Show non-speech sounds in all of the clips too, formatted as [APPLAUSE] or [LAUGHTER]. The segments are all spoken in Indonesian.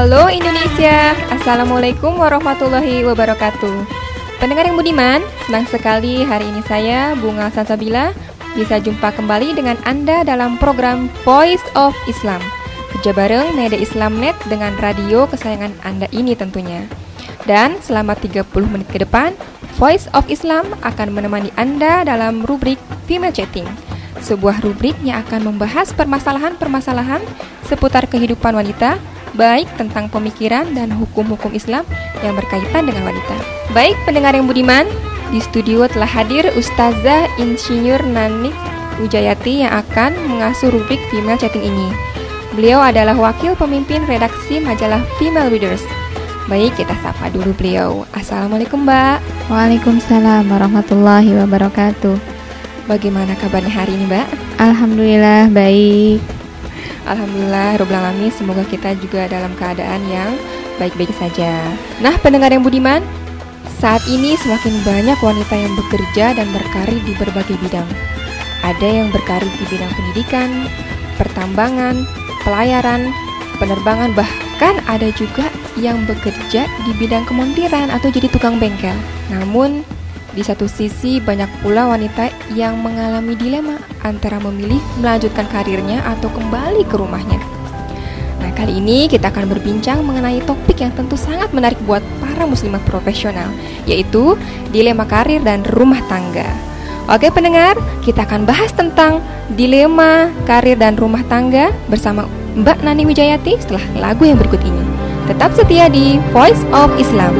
Halo Indonesia, Assalamualaikum warahmatullahi wabarakatuh. Pendengar yang budiman, senang sekali hari ini saya, Bunga Sansabila Bisa jumpa kembali dengan Anda dalam program Voice of Islam. Kerja bareng Media Islamnet dengan radio kesayangan Anda ini tentunya. Dan selama 30 menit ke depan, Voice of Islam akan menemani Anda dalam rubrik Female Chatting. Sebuah rubrik yang akan membahas permasalahan-permasalahan seputar kehidupan wanita baik tentang pemikiran dan hukum-hukum Islam yang berkaitan dengan wanita. Baik pendengar yang budiman, di studio telah hadir Ustazah Insinyur Nanik Ujayati yang akan mengasuh rubrik Female Chatting ini. Beliau adalah wakil pemimpin redaksi majalah Female Readers. Baik, kita sapa dulu beliau. Assalamualaikum Mbak. Waalaikumsalam warahmatullahi wabarakatuh. Bagaimana kabarnya hari ini Mbak? Alhamdulillah baik. Alhamdulillah Robbal Alamin Semoga kita juga dalam keadaan yang baik-baik saja. Nah pendengar yang budiman Saat ini semakin banyak wanita yang bekerja dan berkarir di berbagai bidang. Ada yang berkarir di bidang pendidikan, pertambangan, pelayaran, penerbangan Bahkan ada juga yang bekerja di bidang kemontiran atau jadi tukang bengkel. Namun di satu sisi, banyak pula wanita yang mengalami dilema antara memilih melanjutkan karirnya atau kembali ke rumahnya. Nah, kali ini kita akan berbincang mengenai topik yang tentu sangat menarik buat para muslimah profesional, yaitu dilema karir dan rumah tangga. Oke pendengar, kita akan bahas tentang dilema karir dan rumah tangga bersama Mbak Nani Wijayati setelah lagu yang berikut ini. Tetap setia di Voice of Islam.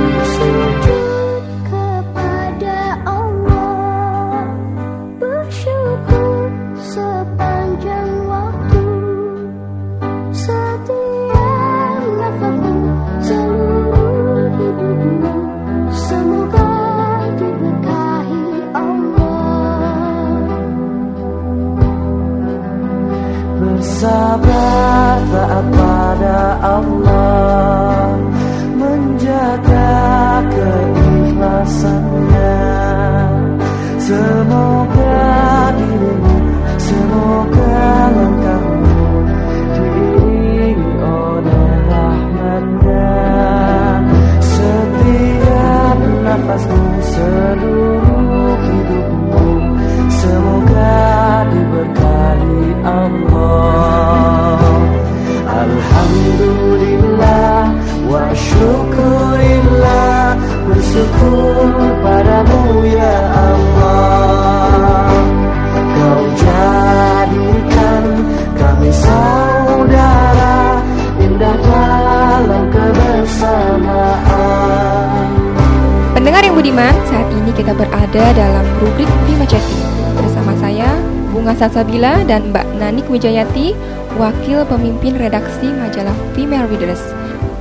Kita berada dalam rubrik Bima Chatting bersama saya, Bunga Salsabila dan Mbak Nanik Wijayati, wakil pemimpin redaksi majalah Female Readers.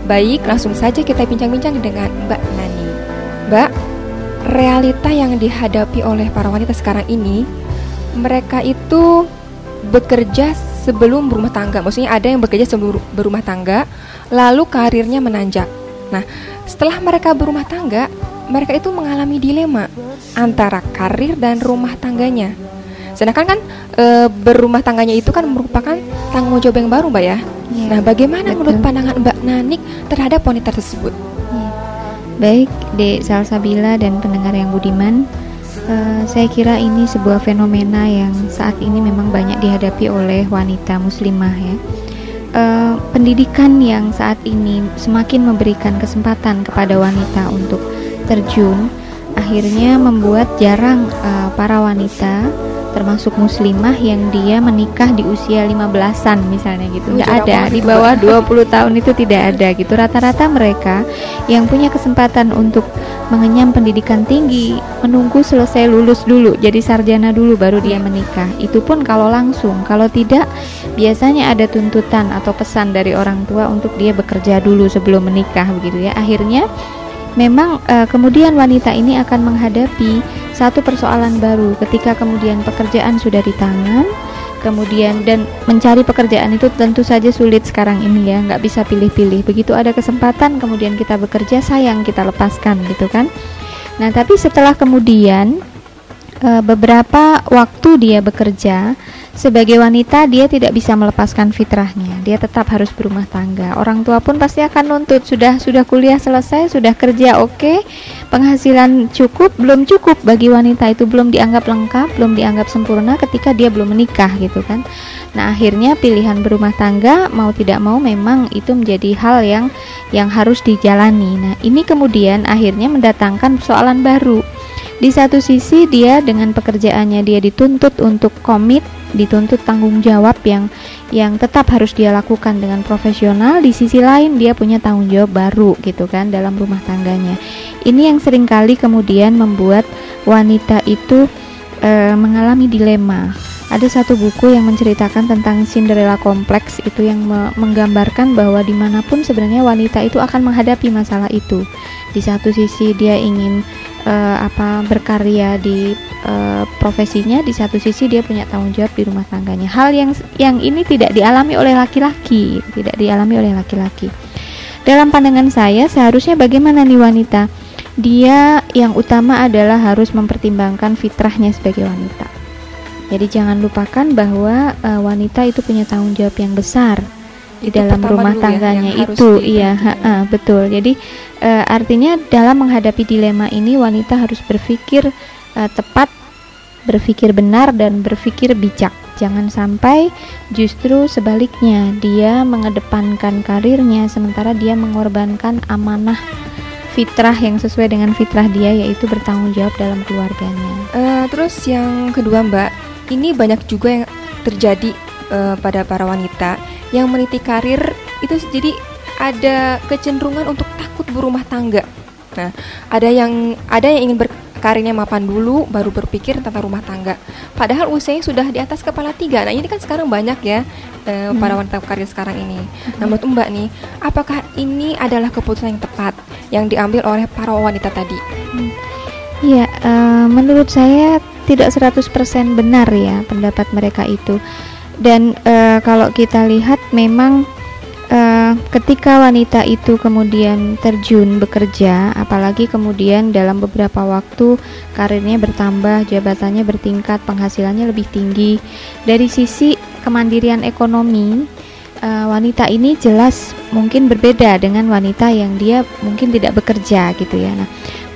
Baik, langsung saja kita bincang-bincang dengan Mbak Nani. Mbak, realita yang dihadapi oleh para wanita sekarang ini, mereka itu bekerja sebelum berumah tangga. Maksudnya ada yang bekerja sebelum berumah tangga, lalu karirnya menanjak. Nah, setelah mereka berumah tangga, mereka itu mengalami dilema antara karir dan rumah tangganya. Sedangkan kan e, berumah tangganya itu kan merupakan tanggung jawab yang baru, Mbak ya. ya nah, bagaimana betul. menurut pandangan Mbak Nanik terhadap wanita tersebut? Ya. Baik, Dek Salsabila dan pendengar yang budiman, uh, saya kira ini sebuah fenomena yang saat ini memang banyak dihadapi oleh wanita muslimah ya. Uh, pendidikan yang saat ini semakin memberikan kesempatan kepada wanita untuk terjun akhirnya membuat jarang uh, para wanita termasuk muslimah yang dia menikah di usia 15-an misalnya gitu. Nggak ada di bawah 20 tahun itu tidak ada gitu. Rata-rata mereka yang punya kesempatan untuk mengenyam pendidikan tinggi menunggu selesai lulus dulu jadi sarjana dulu baru dia menikah. Itu pun kalau langsung. Kalau tidak biasanya ada tuntutan atau pesan dari orang tua untuk dia bekerja dulu sebelum menikah begitu ya. Akhirnya memang uh, kemudian wanita ini akan menghadapi satu persoalan baru ketika kemudian pekerjaan sudah di tangan kemudian dan mencari pekerjaan itu tentu saja sulit sekarang ini ya nggak bisa pilih-pilih. Begitu ada kesempatan kemudian kita bekerja sayang kita lepaskan gitu kan? Nah tapi setelah kemudian uh, beberapa waktu dia bekerja sebagai wanita dia tidak bisa melepaskan fitrahnya. Dia tetap harus berumah tangga. Orang tua pun pasti akan nuntut. Sudah sudah kuliah selesai sudah kerja oke. Okay, penghasilan cukup belum cukup bagi wanita itu. Belum dianggap lengkap belum dianggap sempurna ketika dia belum menikah gitu kan. Nah akhirnya pilihan berumah tangga mau tidak mau memang itu menjadi hal yang yang harus dijalani. Nah ini kemudian akhirnya mendatangkan persoalan baru di satu sisi dia dengan pekerjaannya dia dituntut untuk komit, dituntut tanggung jawab yang yang tetap harus dia lakukan dengan profesional. Di sisi lain dia punya tanggung jawab baru gitu kan dalam rumah tangganya. Ini yang sering kali kemudian membuat wanita itu e, mengalami dilema. Ada satu buku yang menceritakan tentang Cinderella kompleks itu yang me menggambarkan bahwa di mana pun sebenarnya wanita itu akan menghadapi masalah itu. Di satu sisi dia ingin uh, apa berkarya di uh, profesinya di satu sisi dia punya tanggung jawab di rumah tangganya. Hal yang yang ini tidak dialami oleh laki-laki tidak dialami oleh laki-laki. Dalam pandangan saya seharusnya bagaimana nih wanita? Dia yang utama adalah harus mempertimbangkan fitrahnya sebagai wanita. Jadi jangan lupakan bahwa uh, wanita itu punya tanggung jawab yang besar di dalam rumah ya, tangganya ya, itu. iya ha -ha, betul. Jadi uh, artinya dalam menghadapi dilema ini wanita harus berpikir uh, tepat berpikir benar dan berpikir bijak. Jangan sampai justru sebaliknya dia mengedepankan karirnya sementara dia mengorbankan amanah fitrah yang sesuai dengan fitrah dia yaitu bertanggung jawab dalam keluarganya. Uh, terus yang kedua mbak ini banyak juga yang terjadi uh, pada para wanita yang meniti karir itu jadi ada kecenderungan untuk takut berumah tangga. Nah, ada yang ada yang ingin berkarirnya mapan dulu baru berpikir tentang rumah tangga. Padahal usianya sudah di atas kepala tiga. Nah, ini kan sekarang banyak ya eh, hmm. para wanita karir sekarang ini. Hmm. Nah, menurut Mbak nih, apakah ini adalah keputusan yang tepat yang diambil oleh para wanita tadi? Hmm. Ya, uh, menurut saya tidak 100% benar ya pendapat mereka itu dan uh, kalau kita lihat memang uh, ketika wanita itu kemudian terjun bekerja apalagi kemudian dalam beberapa waktu karirnya bertambah jabatannya bertingkat penghasilannya lebih tinggi. Dari sisi kemandirian ekonomi uh, wanita ini jelas mungkin berbeda dengan wanita yang dia mungkin tidak bekerja gitu ya. Nah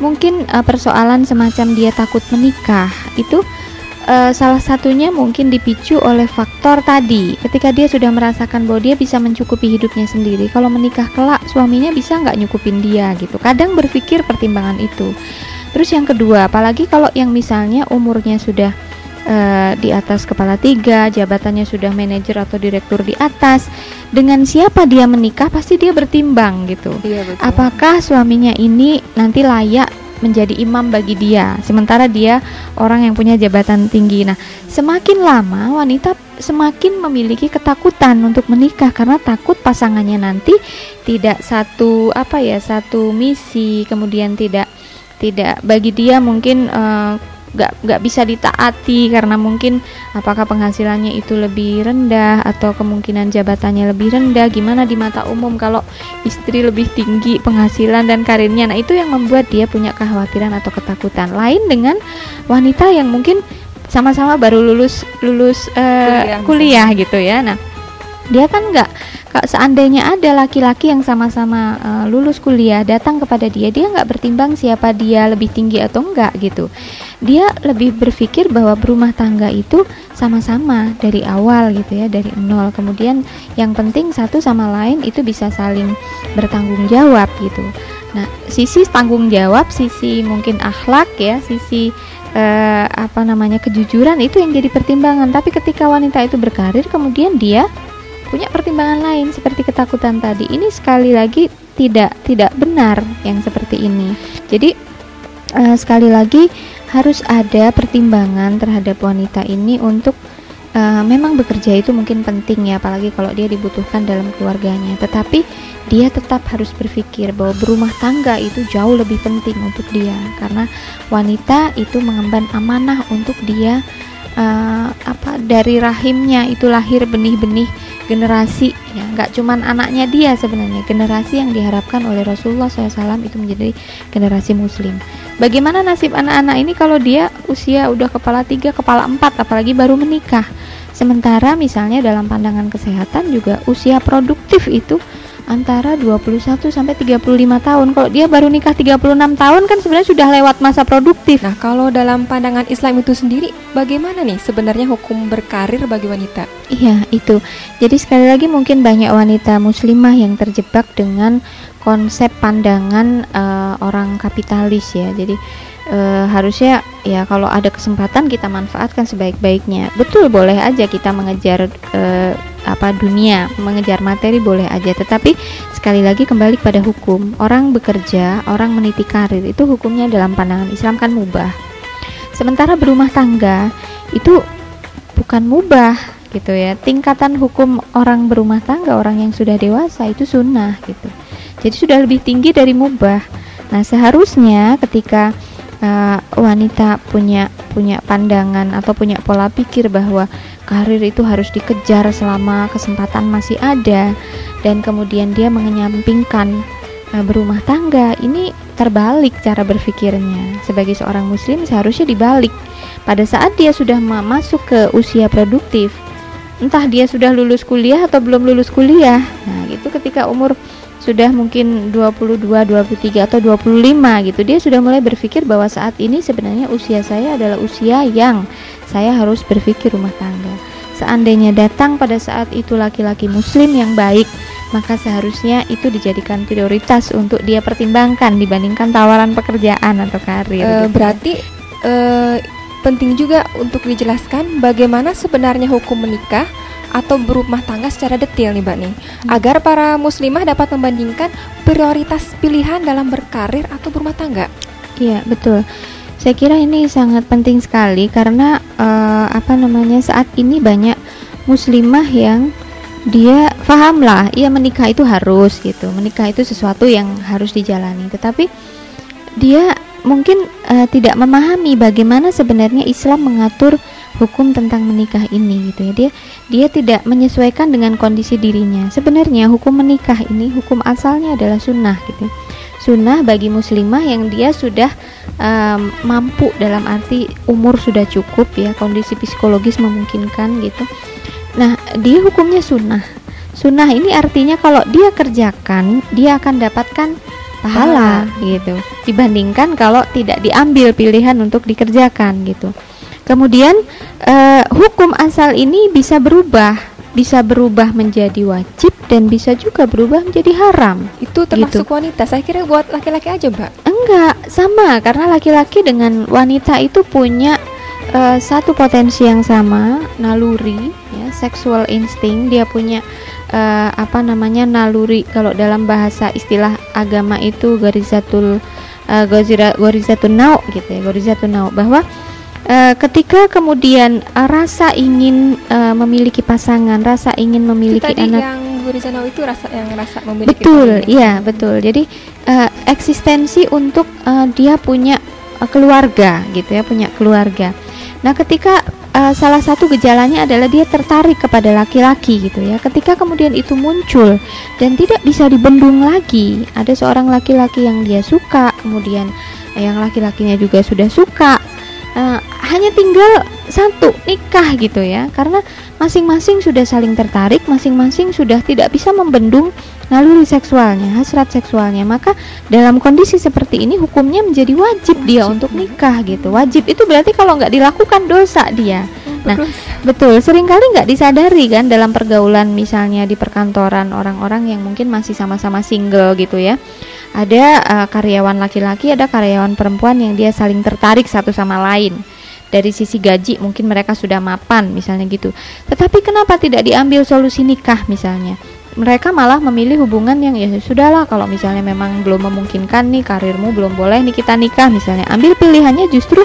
mungkin uh, persoalan semacam dia takut menikah itu uh, salah satunya mungkin dipicu oleh faktor tadi. Ketika dia sudah merasakan bahwa dia bisa mencukupi hidupnya sendiri kalau menikah kelak suaminya bisa nggak nyukupin dia gitu. Kadang berpikir pertimbangan itu. Terus yang kedua apalagi kalau yang misalnya umurnya sudah uh, di atas kepala tiga jabatannya sudah manajer atau direktur di atas dengan siapa dia menikah pasti dia bertimbang gitu. Iya, betul. apakah suaminya ini nanti layak menjadi imam bagi dia. Sementara dia orang yang punya jabatan tinggi. Nah semakin lama wanita semakin memiliki ketakutan untuk menikah karena takut pasangannya nanti tidak satu apa ya satu misi kemudian tidak tidak bagi dia mungkin uh, nggak nggak bisa ditaati karena mungkin apakah penghasilannya itu lebih rendah atau kemungkinan jabatannya lebih rendah gimana di mata umum kalau istri lebih tinggi penghasilan dan karirnya. Nah itu yang membuat dia punya kekhawatiran atau ketakutan. Lain dengan wanita yang mungkin sama-sama baru lulus lulus uh, kuliah, kuliah gitu ya. Nah dia kan nggak seandainya ada laki-laki yang sama-sama uh, lulus kuliah datang kepada dia dia nggak bertimbang siapa dia lebih tinggi atau enggak gitu. Dia lebih berpikir bahwa berumah tangga itu sama-sama dari awal gitu ya dari nol. Kemudian yang penting satu sama lain itu bisa saling bertanggung jawab gitu. Nah sisi tanggung jawab sisi mungkin akhlak ya sisi eh, apa namanya kejujuran itu yang jadi pertimbangan. Tapi ketika wanita itu berkarir kemudian dia punya pertimbangan lain seperti ketakutan tadi. Ini sekali lagi tidak tidak benar yang seperti ini. Jadi eh, sekali lagi harus ada pertimbangan terhadap wanita ini untuk uh, memang bekerja itu mungkin penting ya apalagi kalau dia dibutuhkan dalam keluarganya. Tetapi dia tetap harus berpikir bahwa berumah tangga itu jauh lebih penting untuk dia. Karena wanita itu mengemban amanah untuk dia uh, apa dari rahimnya itu lahir benih-benih generasi ya nggak cuman anaknya dia sebenarnya generasi yang diharapkan oleh Rasulullah SAW itu menjadi generasi Muslim. Bagaimana nasib anak-anak ini kalau dia usia udah kepala tiga, kepala empat, apalagi baru menikah? Sementara misalnya dalam pandangan kesehatan juga usia produktif itu antara 21 sampai 35 tahun. Kalau dia baru nikah 36 tahun kan sebenarnya sudah lewat masa produktif. Nah, kalau dalam pandangan Islam itu sendiri bagaimana nih sebenarnya hukum berkarir bagi wanita? Iya, itu. Jadi sekali lagi mungkin banyak wanita muslimah yang terjebak dengan konsep pandangan uh, orang kapitalis ya. Jadi uh, harusnya ya kalau ada kesempatan kita manfaatkan sebaik-baiknya. Betul boleh aja kita mengejar uh, apa dunia mengejar materi boleh aja. Tetapi sekali lagi kembali pada hukum. Orang bekerja orang meniti karir itu hukumnya dalam pandangan Islam kan mubah. Sementara berumah tangga itu bukan mubah gitu ya. Tingkatan hukum orang berumah tangga orang yang sudah dewasa itu sunnah gitu. Jadi sudah lebih tinggi dari mubah. Nah seharusnya ketika uh, wanita punya punya pandangan atau punya pola pikir bahwa karir itu harus dikejar selama kesempatan masih ada. Dan kemudian dia mengenyampingkan uh, berumah tangga. Ini terbalik cara berpikirnya. Sebagai seorang muslim seharusnya dibalik. Pada saat dia sudah masuk ke usia produktif entah dia sudah lulus kuliah atau belum lulus kuliah. Nah itu ketika umur sudah mungkin 22, 23 atau 25 gitu dia sudah mulai berpikir bahwa saat ini sebenarnya usia saya adalah usia yang saya harus berpikir rumah tangga seandainya datang pada saat itu laki-laki muslim yang baik maka seharusnya itu dijadikan prioritas untuk dia pertimbangkan dibandingkan tawaran pekerjaan atau karir. E, gitu. Berarti e, penting juga untuk dijelaskan bagaimana sebenarnya hukum menikah atau berumah tangga secara detail nih Mbak nih hmm. agar para muslimah dapat membandingkan prioritas pilihan dalam berkarir atau berumah tangga. Iya, betul. Saya kira ini sangat penting sekali karena uh, apa namanya saat ini banyak muslimah yang dia pahamlah, ia menikah itu harus gitu. Menikah itu sesuatu yang harus dijalani. Tetapi dia mungkin uh, tidak memahami bagaimana sebenarnya Islam mengatur hukum tentang menikah ini gitu ya. Dia dia tidak menyesuaikan dengan kondisi dirinya. Sebenarnya hukum menikah ini hukum asalnya adalah sunnah gitu. Sunnah bagi muslimah yang dia sudah um, mampu dalam arti umur sudah cukup ya. Kondisi psikologis memungkinkan gitu. Nah dia hukumnya sunnah. Sunnah ini artinya kalau dia kerjakan dia akan dapatkan pahala. gitu. Dibandingkan kalau tidak diambil pilihan untuk dikerjakan gitu Kemudian uh, hukum asal ini bisa berubah, bisa berubah menjadi wajib dan bisa juga berubah menjadi haram. Itu termasuk gitu. wanita. Saya kira buat laki-laki aja, Mbak. Enggak, sama karena laki-laki dengan wanita itu punya uh, satu potensi yang sama, naluri, ya, sexual instinct. Dia punya uh, apa namanya naluri kalau dalam bahasa istilah agama itu garizatul uh, gorizatun nau gitu ya gorizatun nau bahwa uh, ketika kemudian uh, rasa ingin uh, memiliki pasangan rasa ingin memiliki itu tadi anak yang gorizatun itu rasa yang rasa memiliki betul pasangan. iya betul jadi uh, eksistensi untuk uh, dia punya uh, keluarga gitu ya punya keluarga nah ketika uh, salah satu gejalanya adalah dia tertarik kepada laki-laki gitu ya. Ketika kemudian itu muncul dan tidak bisa dibendung lagi, ada seorang laki-laki yang dia suka, kemudian yang laki-lakinya juga sudah suka. Uh, hanya tinggal satu nikah gitu ya. Karena masing-masing sudah saling tertarik masing-masing sudah tidak bisa membendung naluri seksualnya hasrat seksualnya. Maka dalam kondisi seperti ini hukumnya menjadi wajib, dia untuk nikah gitu. Wajib itu berarti kalau nggak dilakukan dosa dia. Nah betul. Seringkali nggak disadari kan dalam pergaulan misalnya di perkantoran orang-orang yang mungkin masih sama-sama single gitu ya. Ada uh, karyawan laki-laki ada karyawan perempuan yang dia saling tertarik satu sama lain dari sisi gaji mungkin mereka sudah mapan misalnya gitu. Tetapi kenapa tidak diambil solusi nikah misalnya? Mereka malah memilih hubungan yang ya sudahlah kalau misalnya memang belum memungkinkan nih karirmu belum boleh nih kita nikah misalnya. Ambil pilihannya justru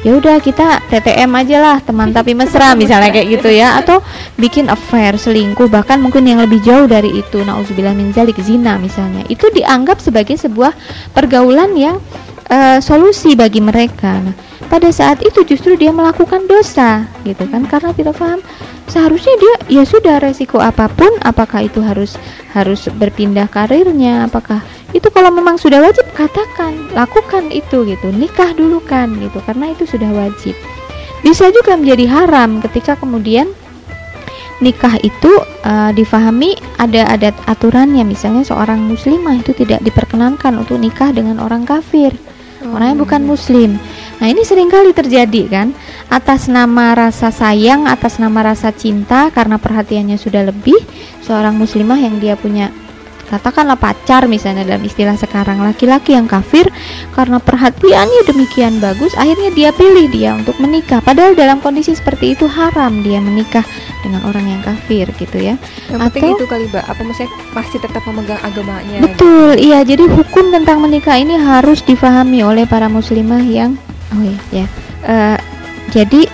ya udah kita TTM aja lah teman tapi mesra misalnya kayak gitu ya. Atau bikin affair selingkuh bahkan mungkin yang lebih jauh dari itu. Nauzubillah min zalik zina misalnya. Itu dianggap sebagai sebuah pergaulan yang uh, solusi bagi mereka. Nah pada saat itu justru dia melakukan dosa gitu kan? Karena tidak paham seharusnya dia ya sudah resiko apa pun apakah itu harus harus berpindah karirnya apakah itu kalau memang sudah wajib katakan lakukan itu gitu. Nikah dulu kan gitu karena itu sudah wajib. Bisa juga menjadi haram ketika kemudian nikah itu uh, difahami ada adat aturannya. Misalnya seorang muslimah itu tidak diperkenankan untuk nikah dengan orang kafir orang yang bukan muslim. Nah ini sering kali terjadi kan? Atas nama rasa sayang, atas nama rasa cinta Karena perhatiannya sudah lebih Seorang muslimah yang dia punya katakanlah pacar misalnya dalam istilah sekarang laki-laki yang kafir karena perhatiannya demikian bagus akhirnya dia pilih dia untuk menikah. Padahal dalam kondisi seperti itu haram dia menikah dengan orang yang kafir gitu ya. Yang atau itu kali mbak. Apa maksudnya? Masih tetap memegang agamanya betul gitu. iya. Jadi hukum tentang menikah ini harus difahami oleh para muslimah yang oh iya ya. Uh, jadi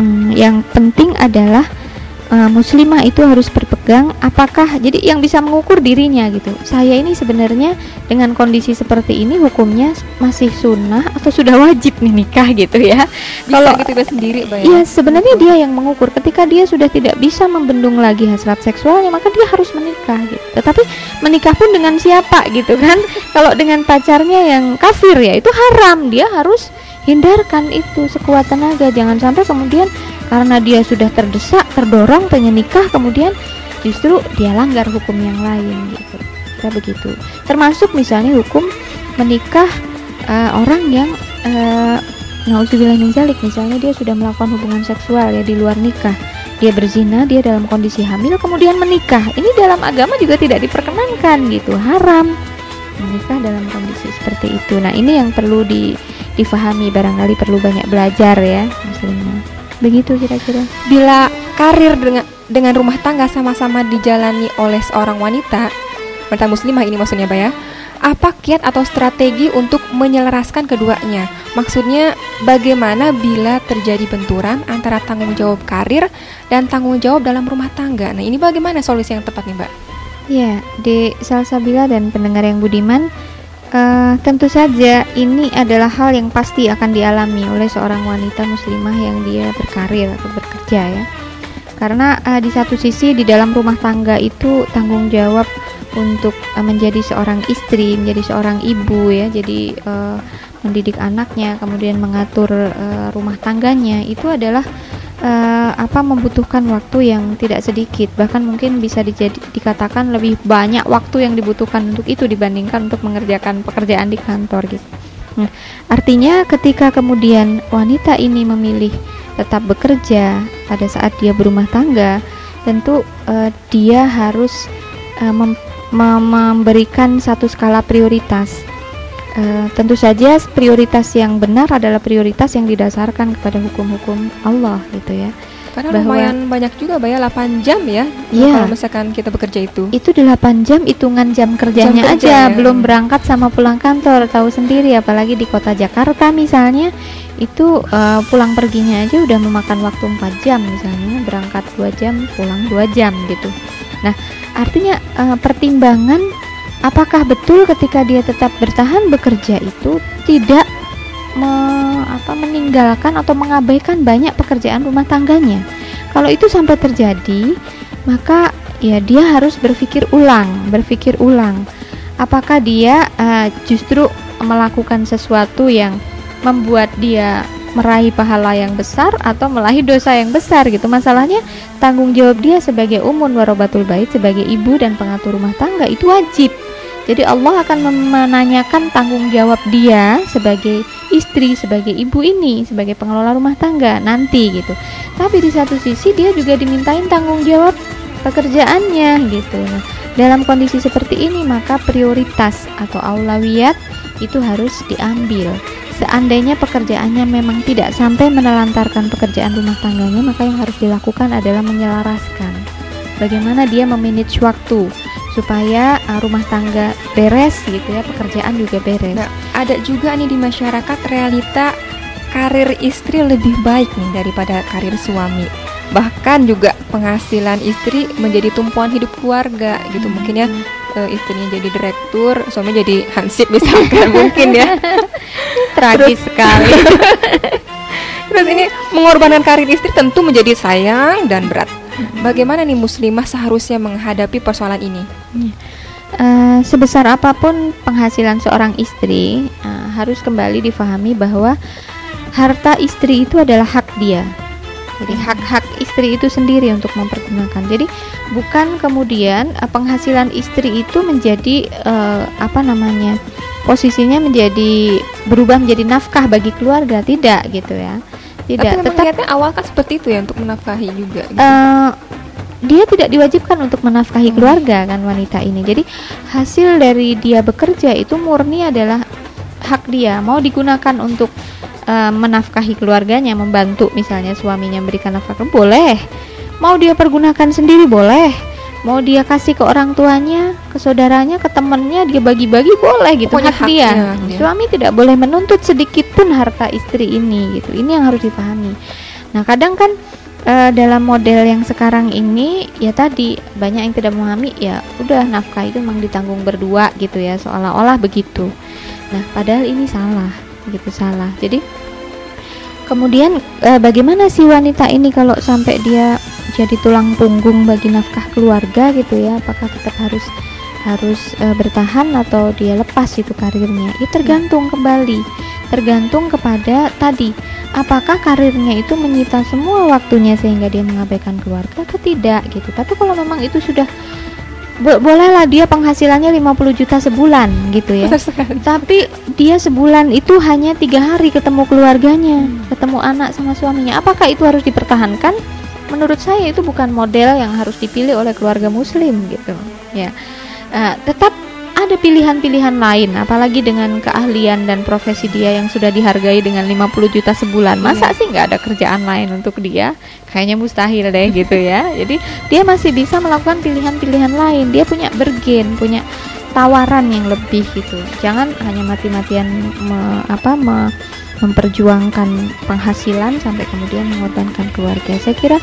um, yang penting adalah uh, muslimah itu harus berpegang apakah jadi yang bisa mengukur dirinya gitu. Saya ini sebenarnya dengan kondisi seperti ini hukumnya masih sunnah atau sudah wajib nih nikah gitu ya? Kalau gitu sendiri Mbak ya? iya, sebenarnya dia yang mengukur. Ketika dia sudah tidak bisa membendung lagi hasrat seksualnya maka dia harus menikah gitu. Tetapi menikah pun dengan siapa gitu kan? [LAUGHS] Kalau dengan pacarnya yang kafir ya itu haram. Dia harus hindarkan itu sekuat tenaga. Jangan sampai kemudian karena dia sudah terdesak terdorong pengen nikah kemudian justru dia langgar hukum yang lain gitu. Kita begitu. Termasuk misalnya hukum menikah uh, orang yang uh, Nauzubillah min zalik. Misalnya dia sudah melakukan hubungan seksual ya di luar nikah. Dia berzina dia dalam kondisi hamil kemudian menikah. Ini dalam agama juga tidak diperkenankan gitu. Haram. Menikah dalam kondisi seperti itu. Nah ini yang perlu di difahami. Barangkali perlu banyak belajar ya muslimah begitu kira-kira. Bila karir dengan dengan rumah tangga sama-sama dijalani oleh seorang wanita wanita muslimah ini maksudnya Pak ya apa kiat atau strategi untuk menyelaraskan keduanya? Maksudnya bagaimana bila terjadi benturan antara tanggung jawab karir dan tanggung jawab dalam rumah tangga? Nah ini bagaimana solusi yang tepat nih Mbak? Ya di Salsabila dan pendengar yang budiman Uh, tentu saja ini adalah hal yang pasti akan dialami oleh seorang wanita muslimah yang dia berkarir atau bekerja ya. Karena uh, di satu sisi di dalam rumah tangga itu tanggung jawab untuk uh, menjadi seorang istri, menjadi seorang ibu ya. Jadi uh, mendidik anaknya, kemudian mengatur uh, rumah tangganya itu adalah uh, apa membutuhkan waktu yang tidak sedikit bahkan mungkin bisa dijadi, dikatakan lebih banyak waktu yang dibutuhkan untuk itu dibandingkan untuk mengerjakan pekerjaan di kantor gitu. Hmm. Artinya ketika kemudian wanita ini memilih tetap bekerja pada saat dia berumah tangga, tentu uh, dia harus uh, mem memberikan satu skala prioritas Uh, tentu saja prioritas yang benar adalah prioritas yang didasarkan kepada hukum-hukum Allah gitu ya. Karena bahwa lumayan banyak juga bayar 8 jam ya. Iya. Kalau misalkan kita bekerja itu. itu 8 jam hitungan jam kerjanya Jam kerja, aja ya. belum berangkat sama pulang kantor tahu sendiri apalagi di kota Jakarta misalnya itu eh, pulang perginya aja udah memakan waktu 4 jam misalnya berangkat 2 jam pulang 2 jam gitu nah artinya eh, pertimbangan apakah betul ketika dia tetap bertahan bekerja itu tidak me- apa, meninggalkan atau mengabaikan banyak pekerjaan rumah tangganya kalau itu sampai terjadi maka ya dia harus berpikir ulang, berpikir ulang. Apakah dia eh, justru melakukan sesuatu yang membuat dia meraih pahala yang besar atau meraih dosa yang besar gitu. Masalahnya tanggung jawab dia sebagai umun warobatul bait sebagai ibu dan pengatur rumah tangga itu wajib. Jadi Allah akan menanyakan tanggung jawab dia sebagai istri, sebagai ibu ini, sebagai pengelola rumah tangga nanti gitu. Tapi di satu sisi dia juga dimintain tanggung jawab pekerjaannya gitu. Nah, dalam kondisi seperti ini maka prioritas atau aulawiyat itu harus diambil. Seandainya pekerjaannya memang tidak sampai menelantarkan pekerjaan rumah tangganya, maka yang harus dilakukan adalah menyelaraskan. Bagaimana dia memanage waktu supaya uh, rumah tangga beres gitu ya, pekerjaan juga beres. Nah, ada juga nih di masyarakat realita karir istri lebih baik nih daripada karir suami. Bahkan juga penghasilan istri menjadi tumpuan hidup keluarga gitu. Mungkin ya eh, istrinya jadi direktur, suami jadi hansip misalkan [LAUGHS] mungkin ya. [LAUGHS] Tragis sekali. [LAUGHS] Terus ini mengorbankan karir istri tentu menjadi sayang dan berat. Bagaimana nih muslimah seharusnya menghadapi persoalan ini? Eh, sebesar apa pun penghasilan seorang istri, eh, harus kembali difahami bahwa harta istri itu adalah hak dia. Jadi hak-hak istri itu sendiri untuk mempergunakan. Jadi bukan kemudian eh, penghasilan istri itu menjadi eh, apa namanya posisinya menjadi berubah menjadi nafkah bagi keluarga, tidak gitu ya. Tidak, Tapi memang tetap awal kan seperti itu ya untuk menafkahi juga. gitu. eh, dia tidak diwajibkan untuk menafkahi keluarga kan wanita ini. Jadi hasil dari dia bekerja itu murni adalah hak dia. Mau digunakan untuk eh, menafkahi keluarganya, membantu misalnya suaminya memberikan nafkah boleh. Mau dia pergunakan sendiri boleh. Mau dia kasih ke orang tuanya, ke saudaranya, ke temannya, dia bagi-bagi boleh gitu Pokoknya hak dia. dia. Suami tidak boleh menuntut sedikit pun harta istri ini gitu. Ini yang harus dipahami. Nah, kadang kan eh, dalam model yang sekarang ini ya tadi banyak yang tidak memahami ya udah nafkah itu memang ditanggung berdua gitu ya seolah-olah begitu. Nah, padahal ini salah, gitu salah. Jadi kemudian eh, bagaimana si wanita ini kalau sampai dia jadi tulang punggung bagi nafkah keluarga gitu ya? Apakah tetap harus harus eh, bertahan atau dia lepas itu karirnya? Itu tergantung kembali, tergantung kepada tadi apakah karirnya itu menyita semua waktunya sehingga dia mengabaikan keluarga atau tidak gitu. Tapi kalau memang itu sudah bo- bolehlah dia penghasilannya 50 juta sebulan gitu ya. Tapi dia sebulan itu hanya tiga hari ketemu keluarganya, ketemu anak sama suaminya. Apakah itu harus dipertahankan? Menurut saya itu bukan model yang harus dipilih oleh keluarga Muslim gitu. Ya, Eh, tetap ada pilihan-pilihan lain, apalagi dengan keahlian dan profesi dia yang sudah dihargai dengan 50 juta sebulan. Masa sih nggak ada kerjaan lain untuk dia? Kayaknya mustahil deh gitu ya. Jadi dia masih bisa melakukan pilihan-pilihan lain. Dia punya bergen, punya tawaran yang lebih gitu. Jangan hanya mati-matian me- apa me- memperjuangkan penghasilan sampai kemudian mengorbankan keluarga. Saya kira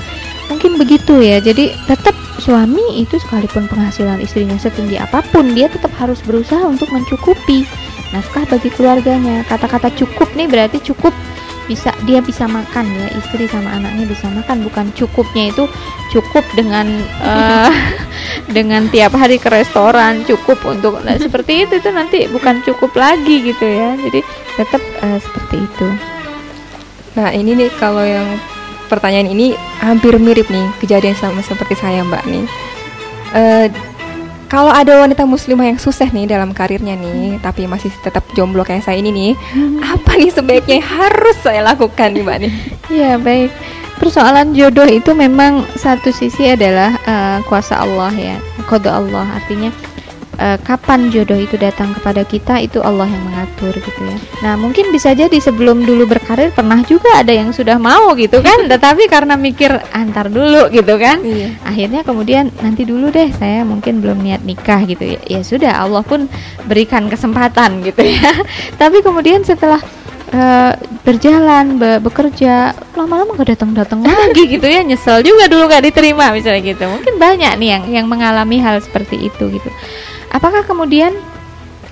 mungkin begitu ya. Jadi tetap suami itu sekalipun penghasilan istrinya setinggi apa pun, dia tetap harus berusaha untuk mencukupi nafkah bagi keluarganya. Kata-kata cukup nih berarti cukup bisa dia bisa makan ya. Istri sama anaknya bisa makan. Bukan cukupnya itu cukup dengan eh, [LAUGHS] dengan tiap hari ke restoran cukup untuk nah, seperti itu. Itu nanti bukan cukup lagi gitu ya. Jadi tetap eh, seperti itu. Nah ini nih kalau yang pertanyaan ini hampir mirip nih kejadian sama seperti saya mbak nih. Eh, kalau ada wanita muslimah yang sukses nih dalam karirnya nih, tapi masih tetap jomblo kayak saya ini nih, apa nih sebaiknya harus saya lakukan nih mbak nih? ya baik persoalan jodoh itu memang satu sisi adalah eh, kuasa Allah ya kode Allah artinya uh, kapan jodoh itu datang kepada kita itu Allah yang mengatur gitu ya. Nah, mungkin bisa jadi sebelum dulu berkarir pernah juga ada yang sudah mau gitu kan, [LAUGHS] tetapi karena mikir antar dulu gitu kan. Iya. Akhirnya kemudian nanti dulu deh saya mungkin belum niat nikah gitu ya. Ya sudah Allah pun berikan kesempatan gitu ya. [LAUGHS] tapi kemudian setelah uh, berjalan be bekerja lama-lama gak datang-datang [LAUGHS] lagi gitu ya nyesel juga dulu gak diterima misalnya gitu mungkin banyak nih yang yang mengalami hal seperti itu gitu apakah kemudian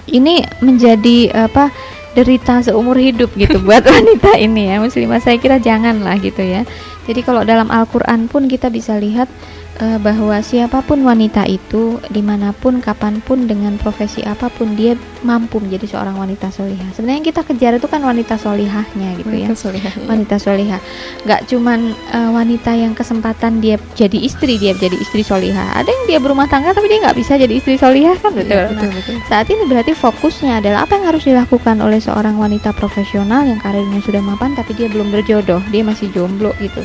ini menjadi apa derita seumur hidup gitu buat [LAUGHS] wanita ini ya? Muslimah saya kira janganlah gitu ya. Jadi kalau dalam Al-Quran pun kita bisa lihat uh, bahwa siapa pun wanita itu di mana pun kapan pun dengan profesi apa pun dia mampu menjadi seorang wanita solihah. Sebenarnya yang kita kejar itu kan wanita solihahnya gitu wanita ya solihah, iya. wanita solihah. Nggak cuman uh, wanita yang kesempatan dia jadi istri dia jadi istri solihah. Ada yang dia berumah tangga tapi dia nggak bisa jadi istri solihah kan? Betul, ya, betul, nah, betul. saat ini berarti fokusnya adalah apa yang harus dilakukan oleh seorang wanita profesional yang karirnya sudah mapan tapi dia belum berjodoh dia masih jomblo gitu.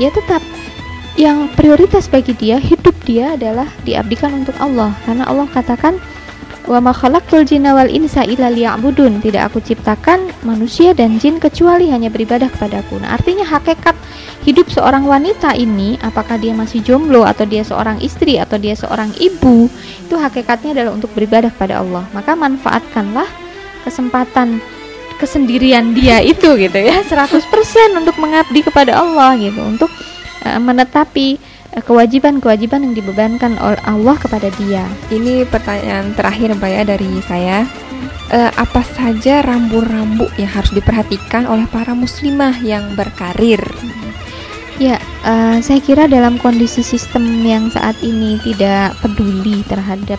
Ya tetap yang prioritas bagi dia hidup dia adalah diabdikan untuk Allah. Karena Allah katakan wa ma khalaqtul jinna wal insa illa liya'budun. Tidak aku ciptakan manusia dan jin kecuali hanya beribadah kepadaku. Nah artinya hakikat hidup seorang wanita ini apakah dia masih jomblo atau dia seorang istri atau dia seorang ibu itu hakikatnya adalah untuk beribadah kepada Allah. Maka manfaatkanlah kesempatan kesendirian dia itu gitu ya. [LAUGHS] 100% untuk mengabdi kepada Allah gitu. Untuk uh, menetapi uh, kewajiban-kewajiban yang dibebankan oleh Allah kepada dia. Ini pertanyaan terakhir Mbak ya dari saya. Uh, apa saja rambu-rambu yang harus diperhatikan oleh para muslimah yang berkarir? Ya, uh, saya kira dalam kondisi sistem yang saat ini tidak peduli terhadap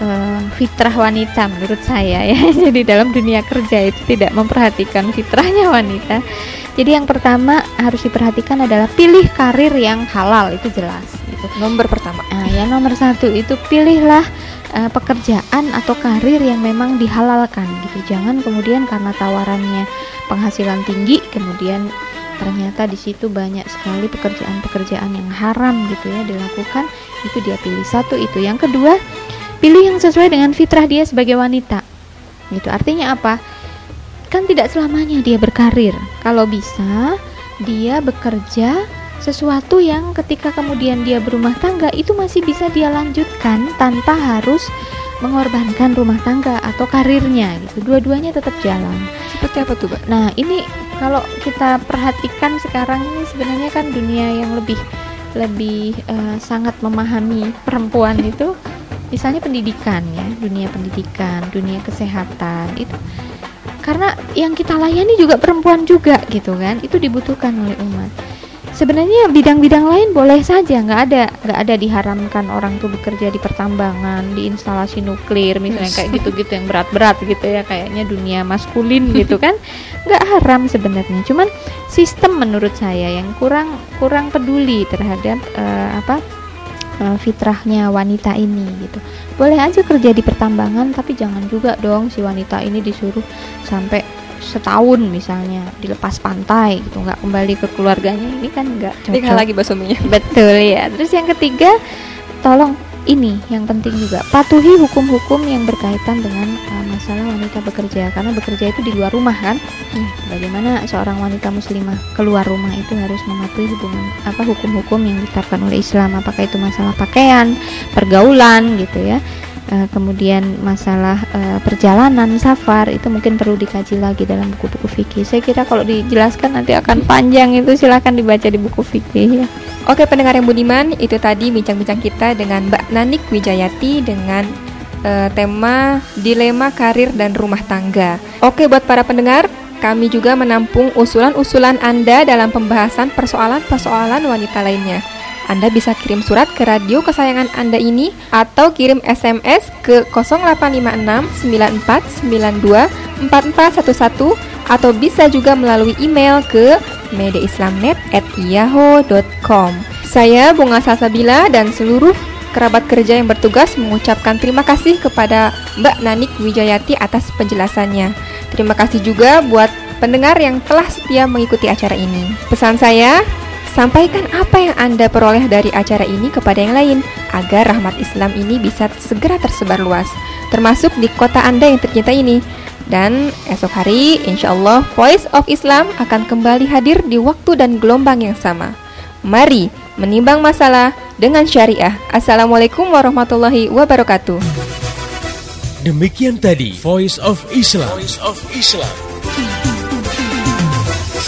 uh, fitrah wanita menurut saya ya. [LAUGHS] Jadi dalam dunia kerja itu tidak memperhatikan fitrahnya wanita jadi yang pertama harus diperhatikan adalah pilih karir yang halal itu jelas. Itu nomor pertama. Nah, ya nomor satu itu pilihlah uh, pekerjaan atau karir yang memang dihalalkan gitu. Jangan kemudian karena tawarannya penghasilan tinggi kemudian ternyata di situ banyak sekali pekerjaan-pekerjaan yang haram gitu ya dilakukan itu dia pilih satu itu yang kedua pilih yang sesuai dengan fitrah dia sebagai wanita gitu artinya apa kan tidak selamanya dia berkarir. Kalau bisa, dia bekerja sesuatu yang ketika kemudian dia berumah tangga itu masih bisa dia lanjutkan tanpa harus mengorbankan rumah tangga atau karirnya gitu. Dua-duanya tetap jalan. Seperti apa tuh, Mbak? Nah, ini kalau kita perhatikan sekarang ini sebenarnya kan dunia yang lebih lebih uh, sangat memahami perempuan itu misalnya pendidikan ya, dunia pendidikan, dunia kesehatan itu karena yang kita layani juga perempuan juga gitu kan? Itu dibutuhkan oleh umat. Sebenarnya bidang-bidang lain boleh saja nggak ada nggak ada diharamkan orang tuh bekerja di pertambangan di instalasi nuklir misalnya kayak gitu-gitu yang berat-berat gitu ya kayaknya dunia maskulin gitu kan? [LAUGHS] Nggak haram sebenarnya. Cuman sistem menurut saya yang kurang kurang peduli terhadap uh, apa uh, fitrahnya wanita ini gitu. Boleh aja kerja di pertambangan tapi jangan juga dong si wanita ini disuruh sampai setahun misalnya dilepas pantai gitu nggak kembali ke keluarganya. Ini kan nggak cocok. lagi basuminya betul ya. Terus yang ketiga tolong ini yang penting juga. Patuhi hukum-hukum yang berkaitan dengan uh, masalah wanita bekerja. Karena bekerja itu di luar rumah kan? Hmm. bagaimana seorang wanita muslimah keluar rumah itu harus mematuhi hubungan apa hukum-hukum yang ditetapkan oleh Islam? Apakah itu masalah pakaian pergaulan gitu ya uh, kemudian masalah uh, perjalanan safar itu mungkin perlu dikaji lagi dalam buku-buku fikih saya kira kalau dijelaskan nanti akan panjang itu silahkan dibaca di buku fikih ya Oke pendengar yang budiman, itu tadi bincang-bincang kita dengan Mbak Nanik Wijayati dengan uh, tema dilema karir dan rumah tangga. Oke buat para pendengar, kami juga menampung usulan-usulan Anda dalam pembahasan persoalan-persoalan wanita lainnya. Anda bisa kirim surat ke radio kesayangan Anda ini atau kirim SMS ke 0856 9492 4411 atau bisa juga melalui email ke mediaislamnet@yahoo.com. Saya Bunga Salsabila dan seluruh kerabat kerja yang bertugas mengucapkan terima kasih kepada Mbak Nanik Wijayati atas penjelasannya. Terima kasih juga buat pendengar yang telah setia mengikuti acara ini. Pesan saya, Sampaikan apa yang Anda peroleh dari acara ini kepada yang lain agar rahmat Islam ini bisa segera tersebar luas, termasuk di kota Anda yang tercinta ini. Dan esok hari, insya Allah, Voice of Islam akan kembali hadir di waktu dan gelombang yang sama. Mari menimbang masalah dengan syariah. Assalamualaikum warahmatullahi wabarakatuh. Demikian tadi Voice of Islam. Voice of Islam.